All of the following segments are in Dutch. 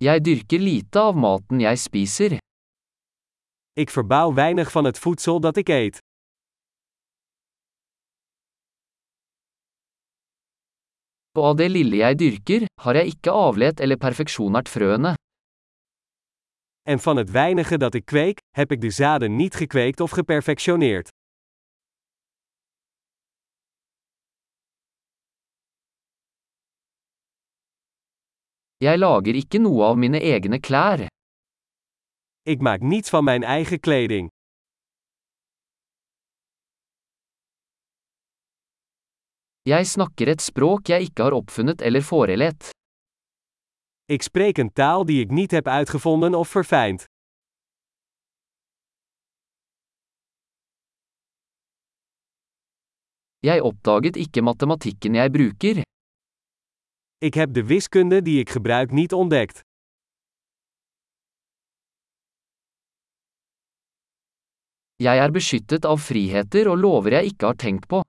Jeg dyrker lite av maten jeg spiser. Ik verbouw weinig van het voedsel dat ik eet. Og av det lille jeg dyrker, har jeg ikke avlet eller perfeksjonert frøene. En van het weinige dat ik kweek, heb ik de zaden niet gekweekt of geperfectioneerd. Jeg lager ikke noe av mine egne klær. Ik maak niets van mijn eigen kleding. Jeg snakker et språk jeg ikke har oppfunnet eller forelett. Ik spreek een taal die ik niet heb uitgevonden of verfijnd. Jeg oppdaget ikke matematikken jeg bruker. Ik heb de wiskunde die ik gebruik niet ontdekt. Jeg er beskyttet av friheter og lover jeg ikke har tenkt på.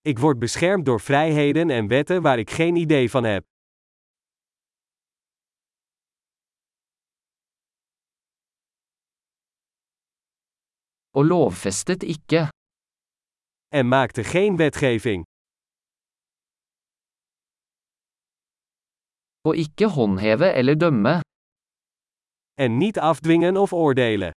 Ik word beschermd door vrijheden en wetten waar ik geen idee van heb. Og lovfestet ikke. En maakte geen wetgeving. Og ikke håndheve eller dømme. En niet afdwingen of oordelen.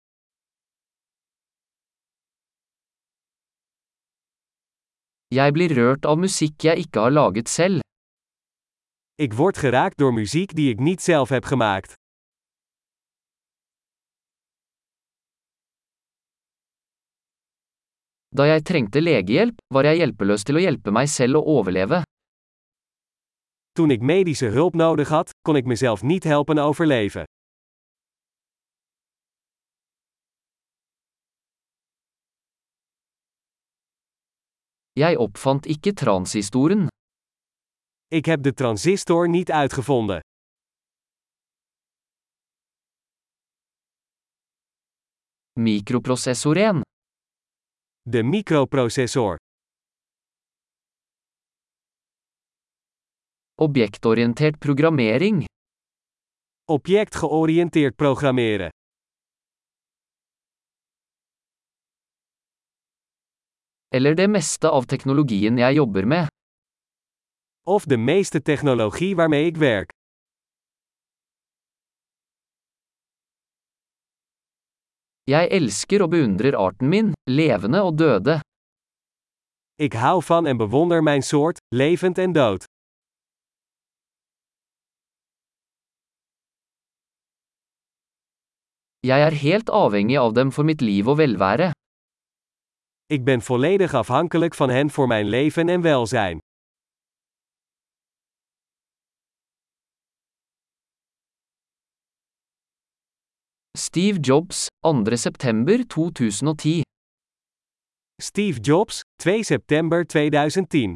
Jeg blir rørt av musikk jeg ikke har laget selv. Ik word geraakt door muziek die ik niet zelf heb gemaakt. Da jeg trengte legehjelp, var jeg hjelpeløs til å hjelpe meg selv å overleve. Toen ik medische hulp nodig had, kon ik mezelf niet helpen overleven. Jeg oppfant ikke transistoren. Ik heb de transistor niet uitgevonden. Mikroprosessoren. De microprocessor. Objektorientert programmering. Objectgeoriënteerd programmeren. Eller det meste av teknologien jeg jobber med. Of de meeste technologie waarmee ik werk. Jeg elsker og beundrer arten min, levende og døde. Ik hou van en bewonder mijn soort, levend en dood. Jeg er helt avhengig av dem for mitt liv og velvære. Ik ben volledig afhankelijk van hen voor mijn leven en welzijn. Steve Jobs, 2. september 2010. Steve Jobs, 2 september 2010